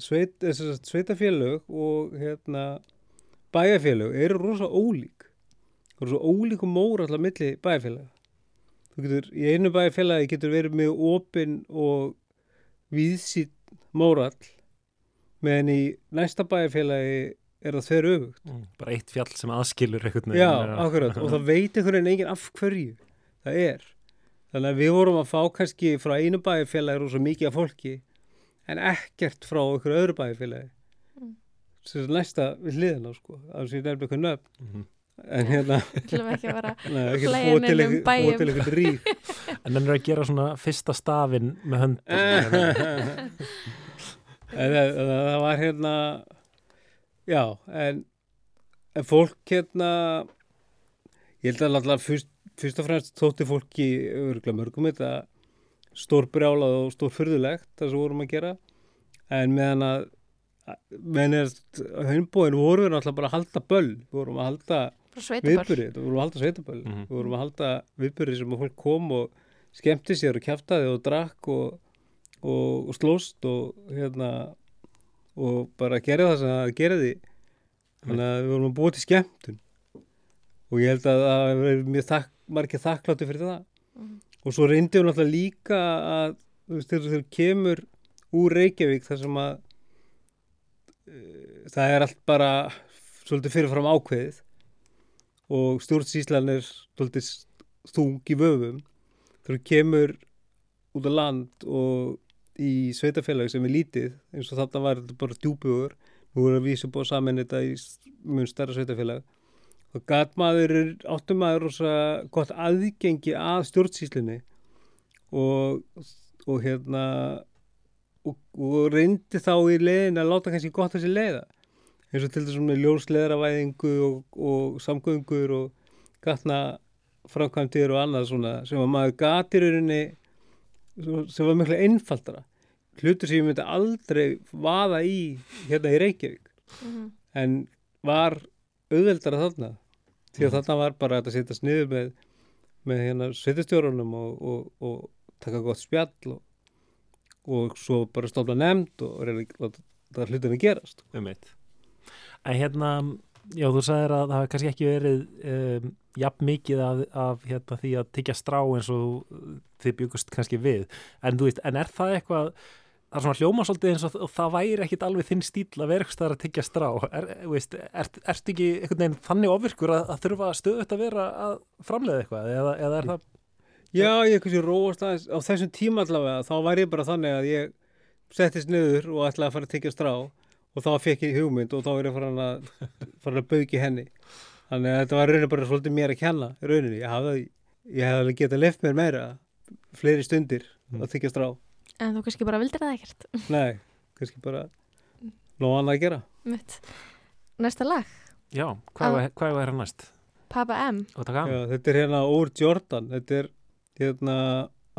Speaker 3: sveit, eh, sveitafélög og hérna, bæjarfélög eru rosa ólík. Það eru svo ólík og mór alltaf milli bæjarfélaga. Þú getur, í einu bæjarfélagi getur verið mjög opinn og víðsýtt mórall meðan í næsta bæjarfélagi er það þver öfugt.
Speaker 2: Mm, bara eitt fjall sem aðskilur einhvern
Speaker 3: Já, akkurat, og það veit einhvern veginn enginn af hverju það er. Þannig að við vorum að fá kannski frá einu bæjarfélagi rosa mikið af fólki en ekkert frá einhverju öðru bæjarfélagi.
Speaker 4: Mm.
Speaker 3: Sem er næsta við hliðina, sko, að sem ég nefnir eitthvað nöfn.
Speaker 2: Mhm.
Speaker 3: En hérna,
Speaker 4: ekki að vera
Speaker 3: að búa til
Speaker 4: bæjum.
Speaker 2: En hann er að gera svona fyrsta stafinn með höndum.
Speaker 3: en það, var hérna já, en, en fólk hérna ég held að alltaf fyrst, fyrst og fremst þótti fólki örgulega mörgum þetta stórbrjálað og stórfyrðulegt það sem vorum að gera en meðan að meðan er hönnbóin vorum við náttúrulega bara að halda böll vorum að halda? Viðbyrði, við vorum að halda sveitaböll
Speaker 2: Mhm.
Speaker 3: við vorum að halda viðbyrði sem fólk kom og skemmti sér og kjaftaði og drakk og, og, og slóst og hérna og bara gera það sem það gerði. Þannig að við vorum að búa til skemmtun. Og ég held að það verið mjög þakk, margir þakklátti fyrir það.
Speaker 4: Mhm.
Speaker 3: og svo reyndi við náttúrulega líka að þú veist þegar þegar kemur úr Reykjavík þar sem að uh, það er allt bara svolítið fyrirfram ákveðið og stjórnsýslan er þung í vöfum. Þú kemur út á land og í sveitafélagi sem er lítið eins og þarna var þetta bara djúbugur nú er að vísa búið saman þetta í s- mun stærra sveitafélag og gatmaður er áttum maður rosa gott aðgengi að stjórnsýslunni og, og hérna og, og reyndi þá í leiðin að láta kannski gott þessi leiða eins og til þessum með ljósleðravæðingu og, og samgöngur og gatna framkvæmtir og annað svona sem að maður gatir rauninni sem var miklu einfaldara hlutur sem ég myndi aldrei vaða í hérna í Reykjavík
Speaker 4: Mhm.
Speaker 3: en var auðveldara þarna því að
Speaker 2: Mhm.
Speaker 3: þarna var bara að setjast niður með, með hérna sveitastjórunum og, og, og taka gott spjall og, og svo bara stofna nefnd og reyna að hlutin að gerast
Speaker 2: um eitt. En hérna, já, þú sagðir að það hafi kannski ekki verið um, jafn mikið af, af hérna, því að tyggja strá eins og þið byggust kannski við. En veist, en er það eitthvað, það er svona hljóma svolítið eins og, það væri ekkit alveg þinn stíl að vera eitthvað að tyggja strá. Er, þú veist, ert, ertu ekki einhvern veginn þannig ofvirkur að, að þurfa stöðut að vera að framleiða eitthvað? Eða, eða er það,
Speaker 3: Já, ég kannski róast aðeins á þessum tíma allavega, þá var ég bara þannig að ég settist niður og ætlaði að fara að tekja strá og þá fekk ég hugmynd og þá er ég farin að, farin að bauki henni. Þannig að þetta var rauninni bara svolítið mér að kenna í rauninni. Ég hafði, ég hefði alveg getað left mér meira, fleiri stundir
Speaker 2: Mm.
Speaker 3: að tekja strá.
Speaker 4: En þú kannski bara vildir það ekkert.
Speaker 3: Nei, kannski bara nóg annað að gera.
Speaker 4: Mitt. Næsta lag,
Speaker 2: já, hvað hvað var hérna næst?
Speaker 4: Papa M.
Speaker 3: Já, þetta er hérna Úr Jordan, þetta er hérna,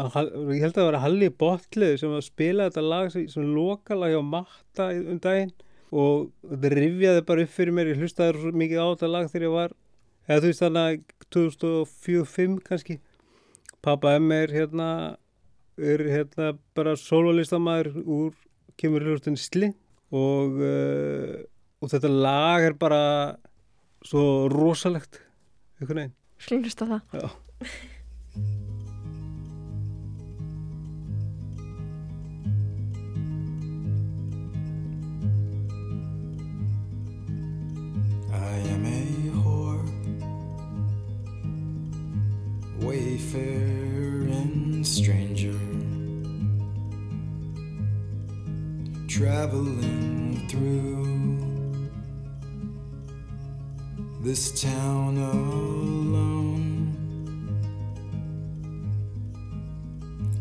Speaker 3: ég held að það vera Halli Botlið sem að spila þetta lag sem, sem lokalag hjá Matta um daginn og þetta rifjaði bara upp fyrir mér, ég hlustaði svo mikið á þetta lag þegar ég var, eða þú veist þannig að 2004-05 kannski, Papa M er hérna, er hérna bara sololistamæður úr, kemur hlustin Sli og, uh, og þetta lag er bara svo rosalegt, einhvern veginn.
Speaker 4: Slunust á það.
Speaker 3: Já.
Speaker 8: I am a whore, wayfaring stranger, traveling through this town alone.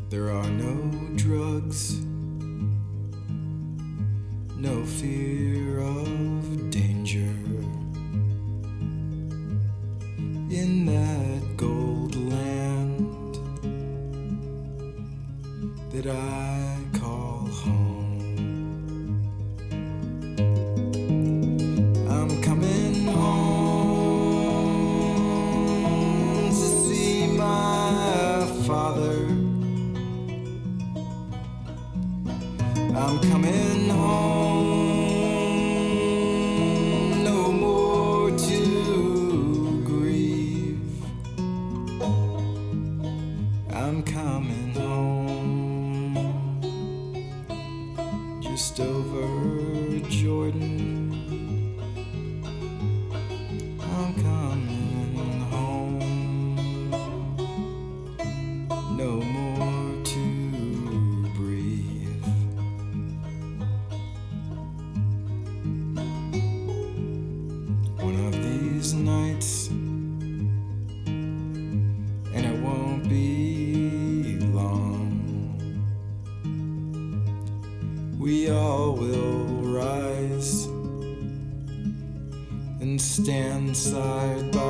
Speaker 8: There are no drugs, no fear of.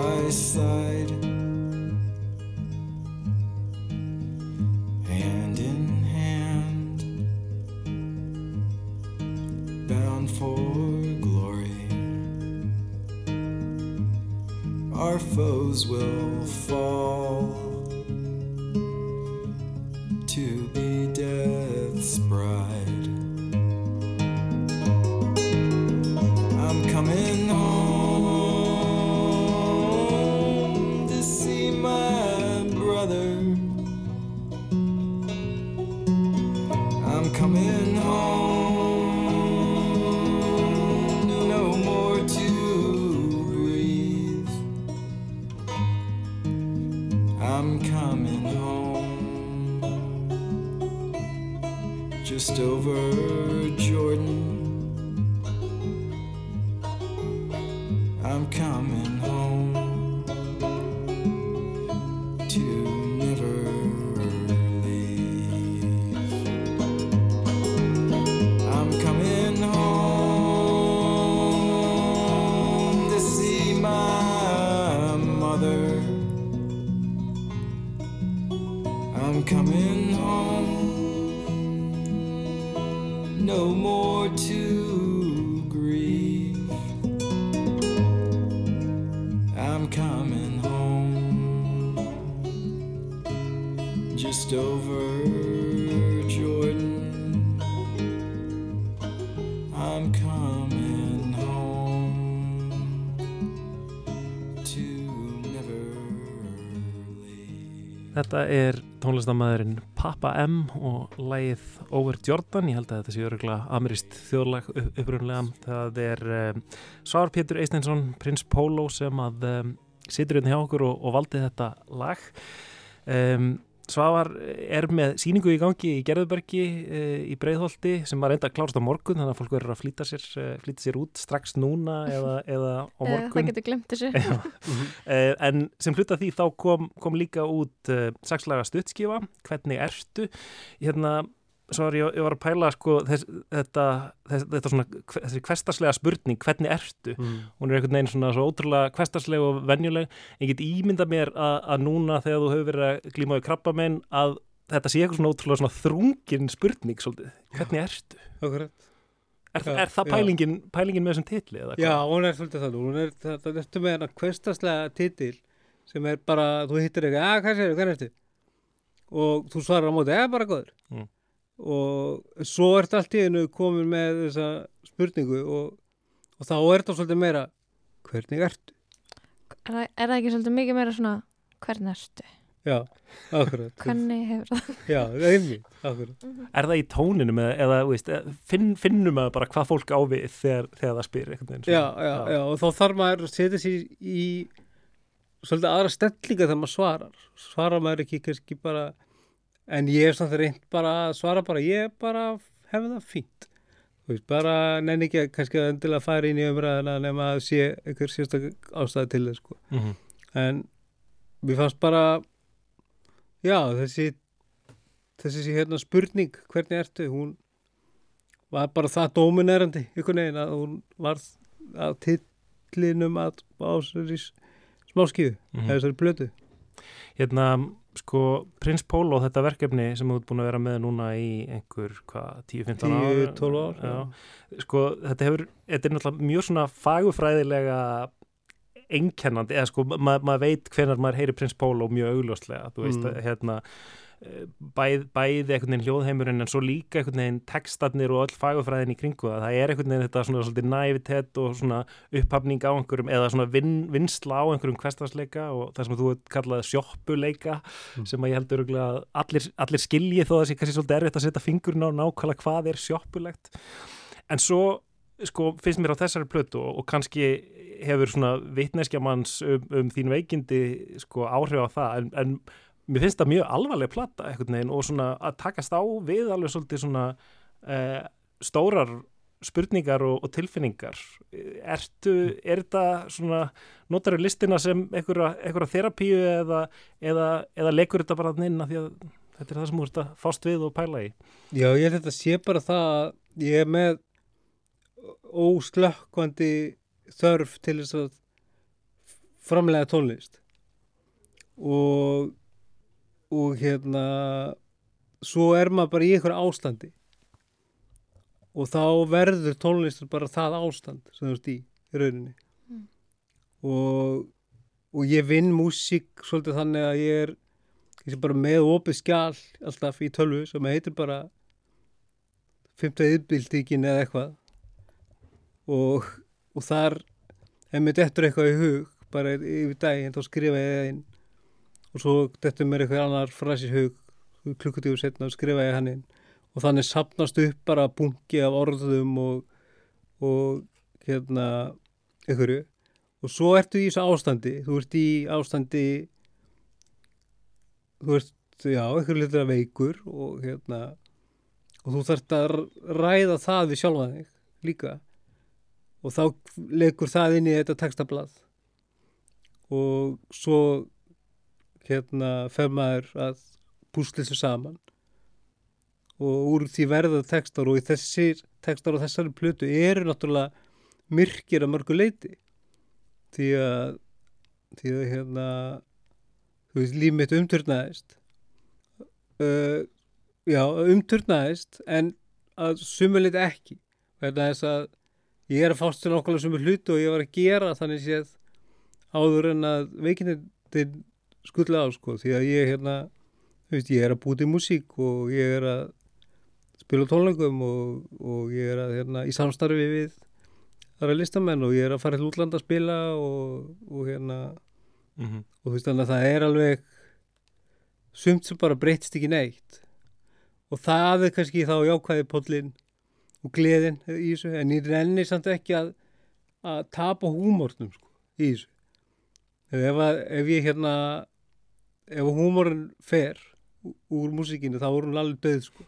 Speaker 8: By side, hand in hand, bound for glory. Our foes will fall coming home to never leave.
Speaker 2: Þetta er tónlistamæðurinn Papa M og lægið Over Jordan, ég held að þetta sé öruglega amirist þjóðlag upp- upprunlega. Það er um, Svar Pétur Eisteinsson, Prins Pólo sem að um, situr hérna hjá okkur og, og valdi þetta lag. Um, Svavar er með síningu í gangi í Gerðubergi uh, í Breiðholti sem var reynda að klárast á morgun þannig að fólk verður að flýta sér, uh, flýta sér út strax núna eða, eða á
Speaker 4: Eh,
Speaker 2: morgun.
Speaker 4: Það getur glemt þessu.
Speaker 2: Eh, en sem hluta því þá kom, kom líka út sexlaga stuttskifa, hvernig ertu hérna, var ég, ég var að pæla sko, þess, þetta, þess, þetta svona, þessi kvestarslega spurning, hvernig ertu
Speaker 3: Mm.
Speaker 2: hún er einhvern veginn svona svo ótrúlega kvestarsleg og venjuleg, ég get ímynda mér að, að núna þegar þú hefur verið að glíma við krabba minn að þetta sé eitthvað svona ótrúlega svona þrungin spurning svolítið, hvernig ertu?
Speaker 3: Akkurat.
Speaker 2: Er,
Speaker 3: Já,
Speaker 2: er það pælingin, pælingin með þessum titli?
Speaker 3: Já, hún er svolítið það. Hún er, ertu með hennar kvestaslega titil sem er bara, þú hittir eitthvað, að hvað séu, hvað ertu? Og þú svarar á móti, eða bara góður.
Speaker 2: Mm.
Speaker 3: Og svo ertu allt í einu komin með þessa spurningu og, og þá er þetta svolítið meira, hvernig ertu?
Speaker 4: Er það, er það ekki svolítið mikið meira svona hvernig ertu?
Speaker 3: Já, akkurat.
Speaker 4: Hvernig hefur það?
Speaker 3: Já, einmitt, akkurat.
Speaker 2: Er það í tóninu með, eða þú veist, finn, finnum maður bara hvað fólk á við þegar, þegar það spyr veginn?
Speaker 3: Já, já, já, og þá þarf maður að setja sér í svolítið aðra stellinga þegar maður svarar. Svarar maður ekki kannski bara, en ég hef samt reynd bara að svara bara, ég bara hef það fínt. þú veist, bara nenni ekki að kannski að endilega fara inn í umræðina nema að sé einhver sérstak ástæði til þess sko.
Speaker 2: Mhm.
Speaker 3: en mér fannst bara já, þessi þessi hérna spurning hvernig ertu, hún var bara það dóminerandi ykkur neginn að hún var að tillinum að á þessari smáskíðu
Speaker 2: Mhm.
Speaker 3: eða þessari blötu
Speaker 2: Hérna, sko, Prins Pólo, þetta verkefni sem þú ert búin að vera með núna í einhver, hvað, 10-15 ár?
Speaker 3: 10-12 ár
Speaker 2: Já. Sko, þetta hefur, þetta er náttúrulega mjög svona fagufræðilega einkennandi, eða sko, ma maður veit hvenar maður heyri Prins Pólo mjög augljóslega, þú veist,
Speaker 3: Mm.
Speaker 2: hérna, eh, bæð, bæði einhvern veginn hljóðheimurinn en svo líka einhvern veginn textarnir og öll fagufræðin í kringu það, það er einhvern veginn þetta svona svolítið nævitet og svona upphafning á einhverjum eða svona vin, vinsla á einhverjum hverstasleika og það sem þú ert kallað sjoppuleika
Speaker 3: Mm.
Speaker 2: sem að ég heldur að allir, allir skilji þó að það sé kannski svolítið erfitt að setja fingurinn á nákvæmlega hvað er sjoppulegt. En svo sko finnst mér á þessari plötu og, og kannski hefur svona vitneskja manns um, um þín veikindi sko áhrif á það. En, en mér finnst það mjög alvarleg einhvern veginn og svona að takast á við alveg svolítið svona uh, stórar spurningar og, og tilfinningar. Ertu, er þetta svona notar þú listina sem einhverja, þerapíu eða, eða, eða lekur þetta bara inn að því að þetta er það sem þú ert að fást við og pæla í?
Speaker 3: Já, ég held að sé bara það að ég er með óslökkvandi þörf til þess að framlega tónlist. Og og hérna svo er maður bara í einhverju ástandi og þá verður tónlistur bara það ástand sem þú ert í, rauninni
Speaker 4: Mm.
Speaker 3: og og ég vinn músík svolítið þannig að ég er ég sé bara með opið skjál alltaf í tölvu sem heitir bara 5. yðbildíkin eða eitthvað og, og þar ef mér dettur eitthvað í hug bara yfir daginn þá skrifa ég það inn og svo dettur mér eitthvað annar frasi í hug. Klukkutíu setna og skrifa ég hann inn. Og þannig sapnast upp bara bungi af orðum og, og hérna einhverju. Og svo ertu í þessu ástandi. Þú ert í ástandi þú ert, já, einhverju litur veikur og hérna og þú þarft að ræða það við sjálfa þig líka. Og þá leikur það inn í þetta textablað. Og svo hérna fer maður að púsla þessu saman. Og úr því verða textar og þessir textar og þessari plötu eru náttúrulega myrkir að mörgu leiti því að því að hérna þú veist, líf mitt umturnaðist. Uh, já, umturnaðist en að sumulit ekki. Vegna þess að ég er að fást til okkur sumu hluti og ég var að gera þannig séð áður en að veikindin skulda á sko því að ég hérna þú veist, ég er að búti músík og ég er að spila tónleikum og, og ég er að hérna í samstarfi við þar að listamenn og ég er að fara til útlanda að spila og, og hérna
Speaker 2: mm -hmm.
Speaker 3: og þú veist þannig að það er alveg sumt sem bara breytist ekki neitt og það er kannski þá jákvæði pollin og gleðin í þessu en ég renni samt ekki að, að tapa húmórnum sko, í þessu ef, að, ef ég hérna ef húmórin fer úr músíkinu þá er hún alveg döð sko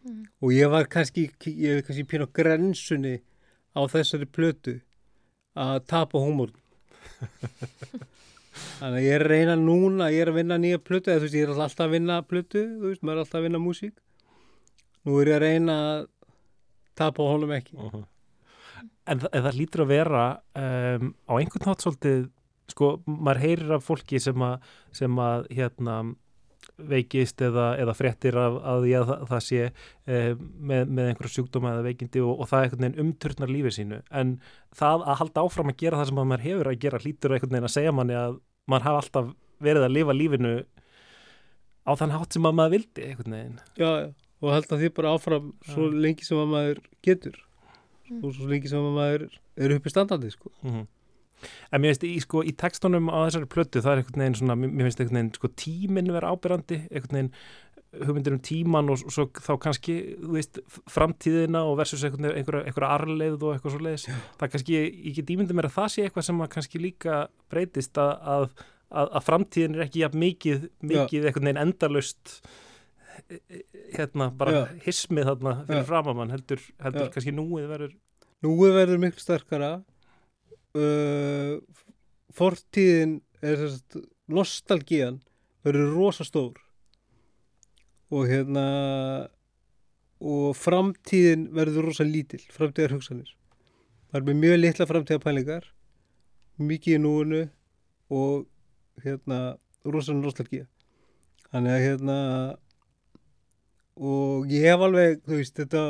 Speaker 4: Mm.
Speaker 3: og ég var kannski ég er kannski pín á grensunni á þessari plötu að tapa húmórnum Þannig að ég er að reyna núna, ég er að vinna nýja plötu, eða þú veist, ég er alltaf að vinna plötu, þú veist, maður er alltaf að vinna músík. Nú er ég að reyna að tapa honum ekki.
Speaker 2: En, þa- en það lítur að vera um, á einhvern nátt svolítið sko, maður heyrir af fólki sem að, sem að hérna veikist eða, eða fréttir af að því að það, það sé um, með, með einhverja sjúkdóma eða veikindi og, og það einhvern veginn umturnar lífið sínu en það að halda áfram að gera það sem að maður hefur að gera hlýtur einhvern veginn að segja manni að maður hafa alltaf verið að lifa lífinu á þann hátt sem að maður vildi einhvern veginn
Speaker 3: Já, og held að því bara áfram svo lengi sem að maður getur
Speaker 4: Mm.
Speaker 3: og svo lengi sem að maður er uppi standandi, sko.
Speaker 2: Mhm. En mér finnst í, sko, í textunum á þessari plötu það er einhvern veginn svona, mér finnst einhvern veginn sko, tíminn vera ábyrrandi, einhvern veginn hugmyndir um tíman og svo þá kannski, þú veist, framtíðina og versus einhverja, einhverja arleið og eitthvað svo leiðis. Það kannski, ég get ímyndið mér að það sé eitthvað sem kannski líka breytist að, að, að, framtíðin er ekki jafn mikið, mikið einhvern veginn endalust e- e- hérna bara
Speaker 3: Já.
Speaker 2: hismið þarna fyrir
Speaker 3: Já.
Speaker 2: framamann heldur, heldur kannski núið verður
Speaker 3: Núið verður miklu sterkara uh, fortíðin er þess að nostalgían verður rosa stór. Og hérna og framtíðin verður rosa lítil framtíðar hugsanir það er með mjög litla framtíðar pælingar mikið í núinu og hérna rosa nostalgía. Þannig að hérna og ég hef alveg þú veist þetta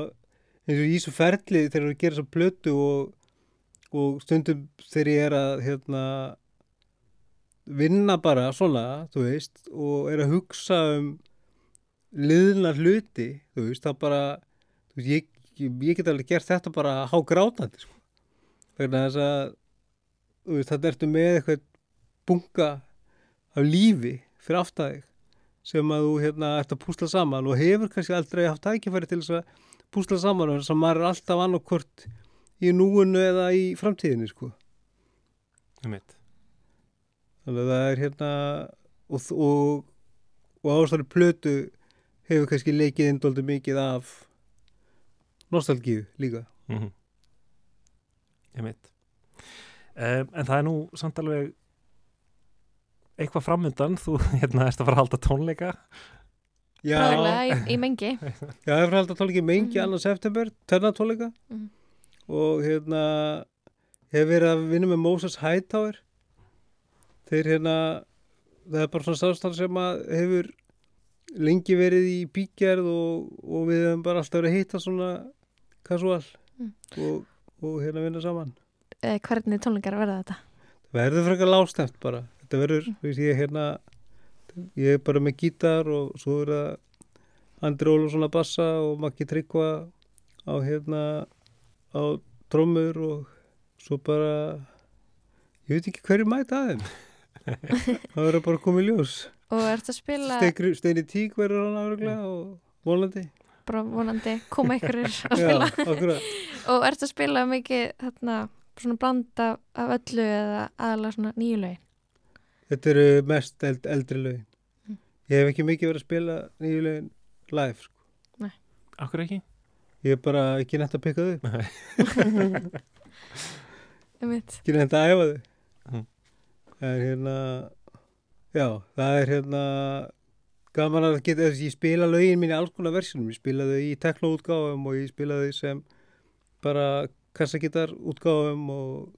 Speaker 3: eins og í þessu ferli þegar við gerum svo plötu og, og stundum þegar ég er að hérna, vinna bara svona, þú veist, og er að hugsa um liðna hluti, þú veist, það bara, veist, ég, ég, get alveg gert þetta bara há grátandi, sko. Þess að, þú veist, þetta ertu með eitthvað bunga af lífi fyrir aftæðig sem að þú hérna ert að púsla saman og hefur kannski aldrei haft tækifæri til þess að púsla saman og þess að maður er alltaf annarkvort í núinu eða í framtíðinni sko. Þannig að það er hérna og, og, og ástæður plötu hefur kannski leikið indóldi mikið af nostalgíu líka.
Speaker 2: Mm -hmm. einmitt. Um, en það er nú samt alveg eitthvað framundan, þú hérna erst að fara að halda tónleika
Speaker 3: Já,
Speaker 4: Bráðlega í, í mengi.
Speaker 3: Já, það er fyrir alltaf tónleiki mengi
Speaker 4: Mhm.
Speaker 3: annan september, tennar tónleika
Speaker 4: Mhm.
Speaker 3: Og hérna hef verið að vinna með Moses Hightower þeir hérna það er bara svona samstæð sem að hefur lengi verið í bíkjærð og, og við hefum bara alltaf verið að hitta svona casual
Speaker 4: Mm.
Speaker 3: og, og hérna vinna saman
Speaker 4: Eh, hvernig tónleikar verða þetta?
Speaker 3: verður frekar lástemt bara þetta verður, þú veist ég hérna ég er bara með gítar og svo er það Andri Ólafsson að bassa og Maggi Tryggva á hérna á trommur og svo bara ég veit ekki hverju mæta aðeim það verður bara í ljós
Speaker 4: Og ertu að spila
Speaker 3: Steikri, Steini Tík verður hann afreglega og vonandi
Speaker 4: bara vonandi koma ykkur að
Speaker 3: Já,
Speaker 4: spila
Speaker 3: akkurat.
Speaker 4: og ertu að spila mikið þarna svona blanda af öllu eða aðalega svona nýju lögin
Speaker 3: þetta eru mest eld, eldri lögin
Speaker 4: Mm.
Speaker 3: ég hef ekki mikið verið að spila nýju lögin live sko.
Speaker 2: Akkur ekki?
Speaker 3: Ég er bara ekki nætt að pikka
Speaker 4: Einmitt.
Speaker 3: ekki nefnt að æfa þau
Speaker 2: Mhm.
Speaker 3: en hérna já, það er hérna gaman að geta, þess að ég spila lögin mín í alls konar versjónum, ég spila þau í teknoútgáfum og ég spila þau sem bara kassagitar útgáfum og,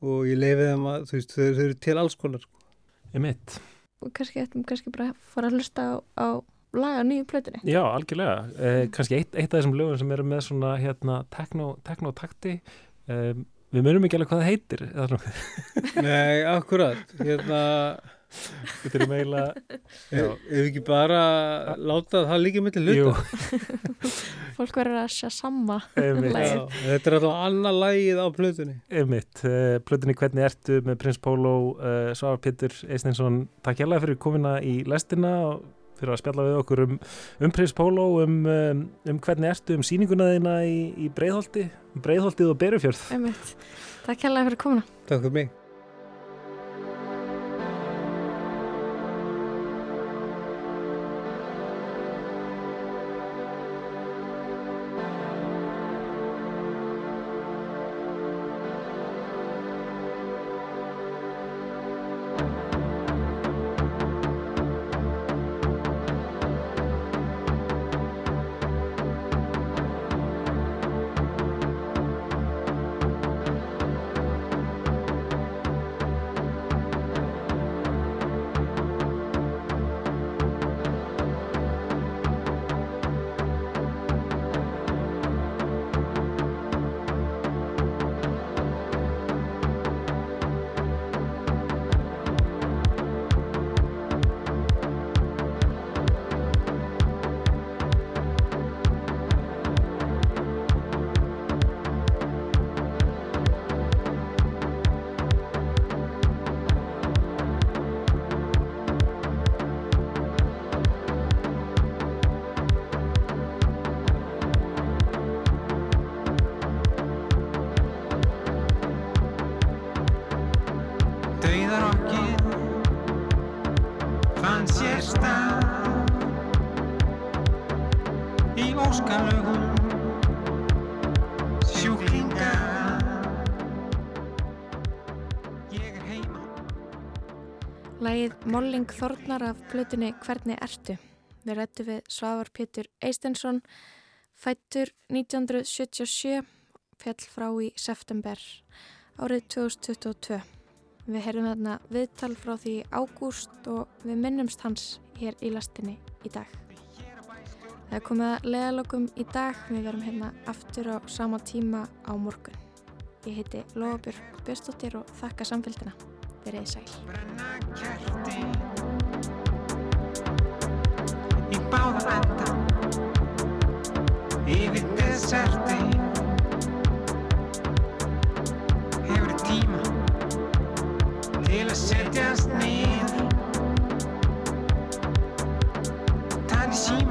Speaker 3: og ég lefi þeim að þú veist, þau, eru til alls konar sko.
Speaker 2: Einmitt.
Speaker 4: og kannski ættum kannski bara að fara að hlusta á, á laga nýju plötunni.
Speaker 2: Já, algjörlega. Eh, kannski eitt, eitt af þessum lögum sem eru með svona hérna techno, techno-takti um, við munum ekki alveg hvað það heitir
Speaker 3: Nei, akkurat hérna,
Speaker 2: þetta er meila
Speaker 3: ef, ekki bara láta það líka til
Speaker 2: Jú,
Speaker 3: hluta
Speaker 4: fólk verður að sjá.
Speaker 3: Já, þetta er alltaf annað lagið á plötunni.
Speaker 2: Uh, plötunni Hvernig ertu með Prins Pólo uh, Svavar Pétur Eisteinsson takk hérlega fyrir komina í lestina og fyrir að spjalla við okkur um, um Prins Pólo um, um, um hvernig ertu um sýninguna þína í, í Breiðholti um Breiðholtið og Berufjörð.
Speaker 4: Einmitt. Takk hérlega fyrir komuna.
Speaker 3: Takk fyrir mig
Speaker 4: Lægið Molling Þornar af plötunni Hvernig ertu? Við rættu við Svavar Pétur Eistensson, fættur 1977, fjall frá í september árið 2022. Við heyrðum þarna viðtal frá því ágúst og við minnumst hans hér í lastinni í dag. Það komið að leðalokum í dag, við verum hérna aftur á sama tíma á morgun. Ég heiti Lofabjörg Björnsdóttir og þakka samfélgina verið sæl.
Speaker 9: Til að setjast nýð Þannig síma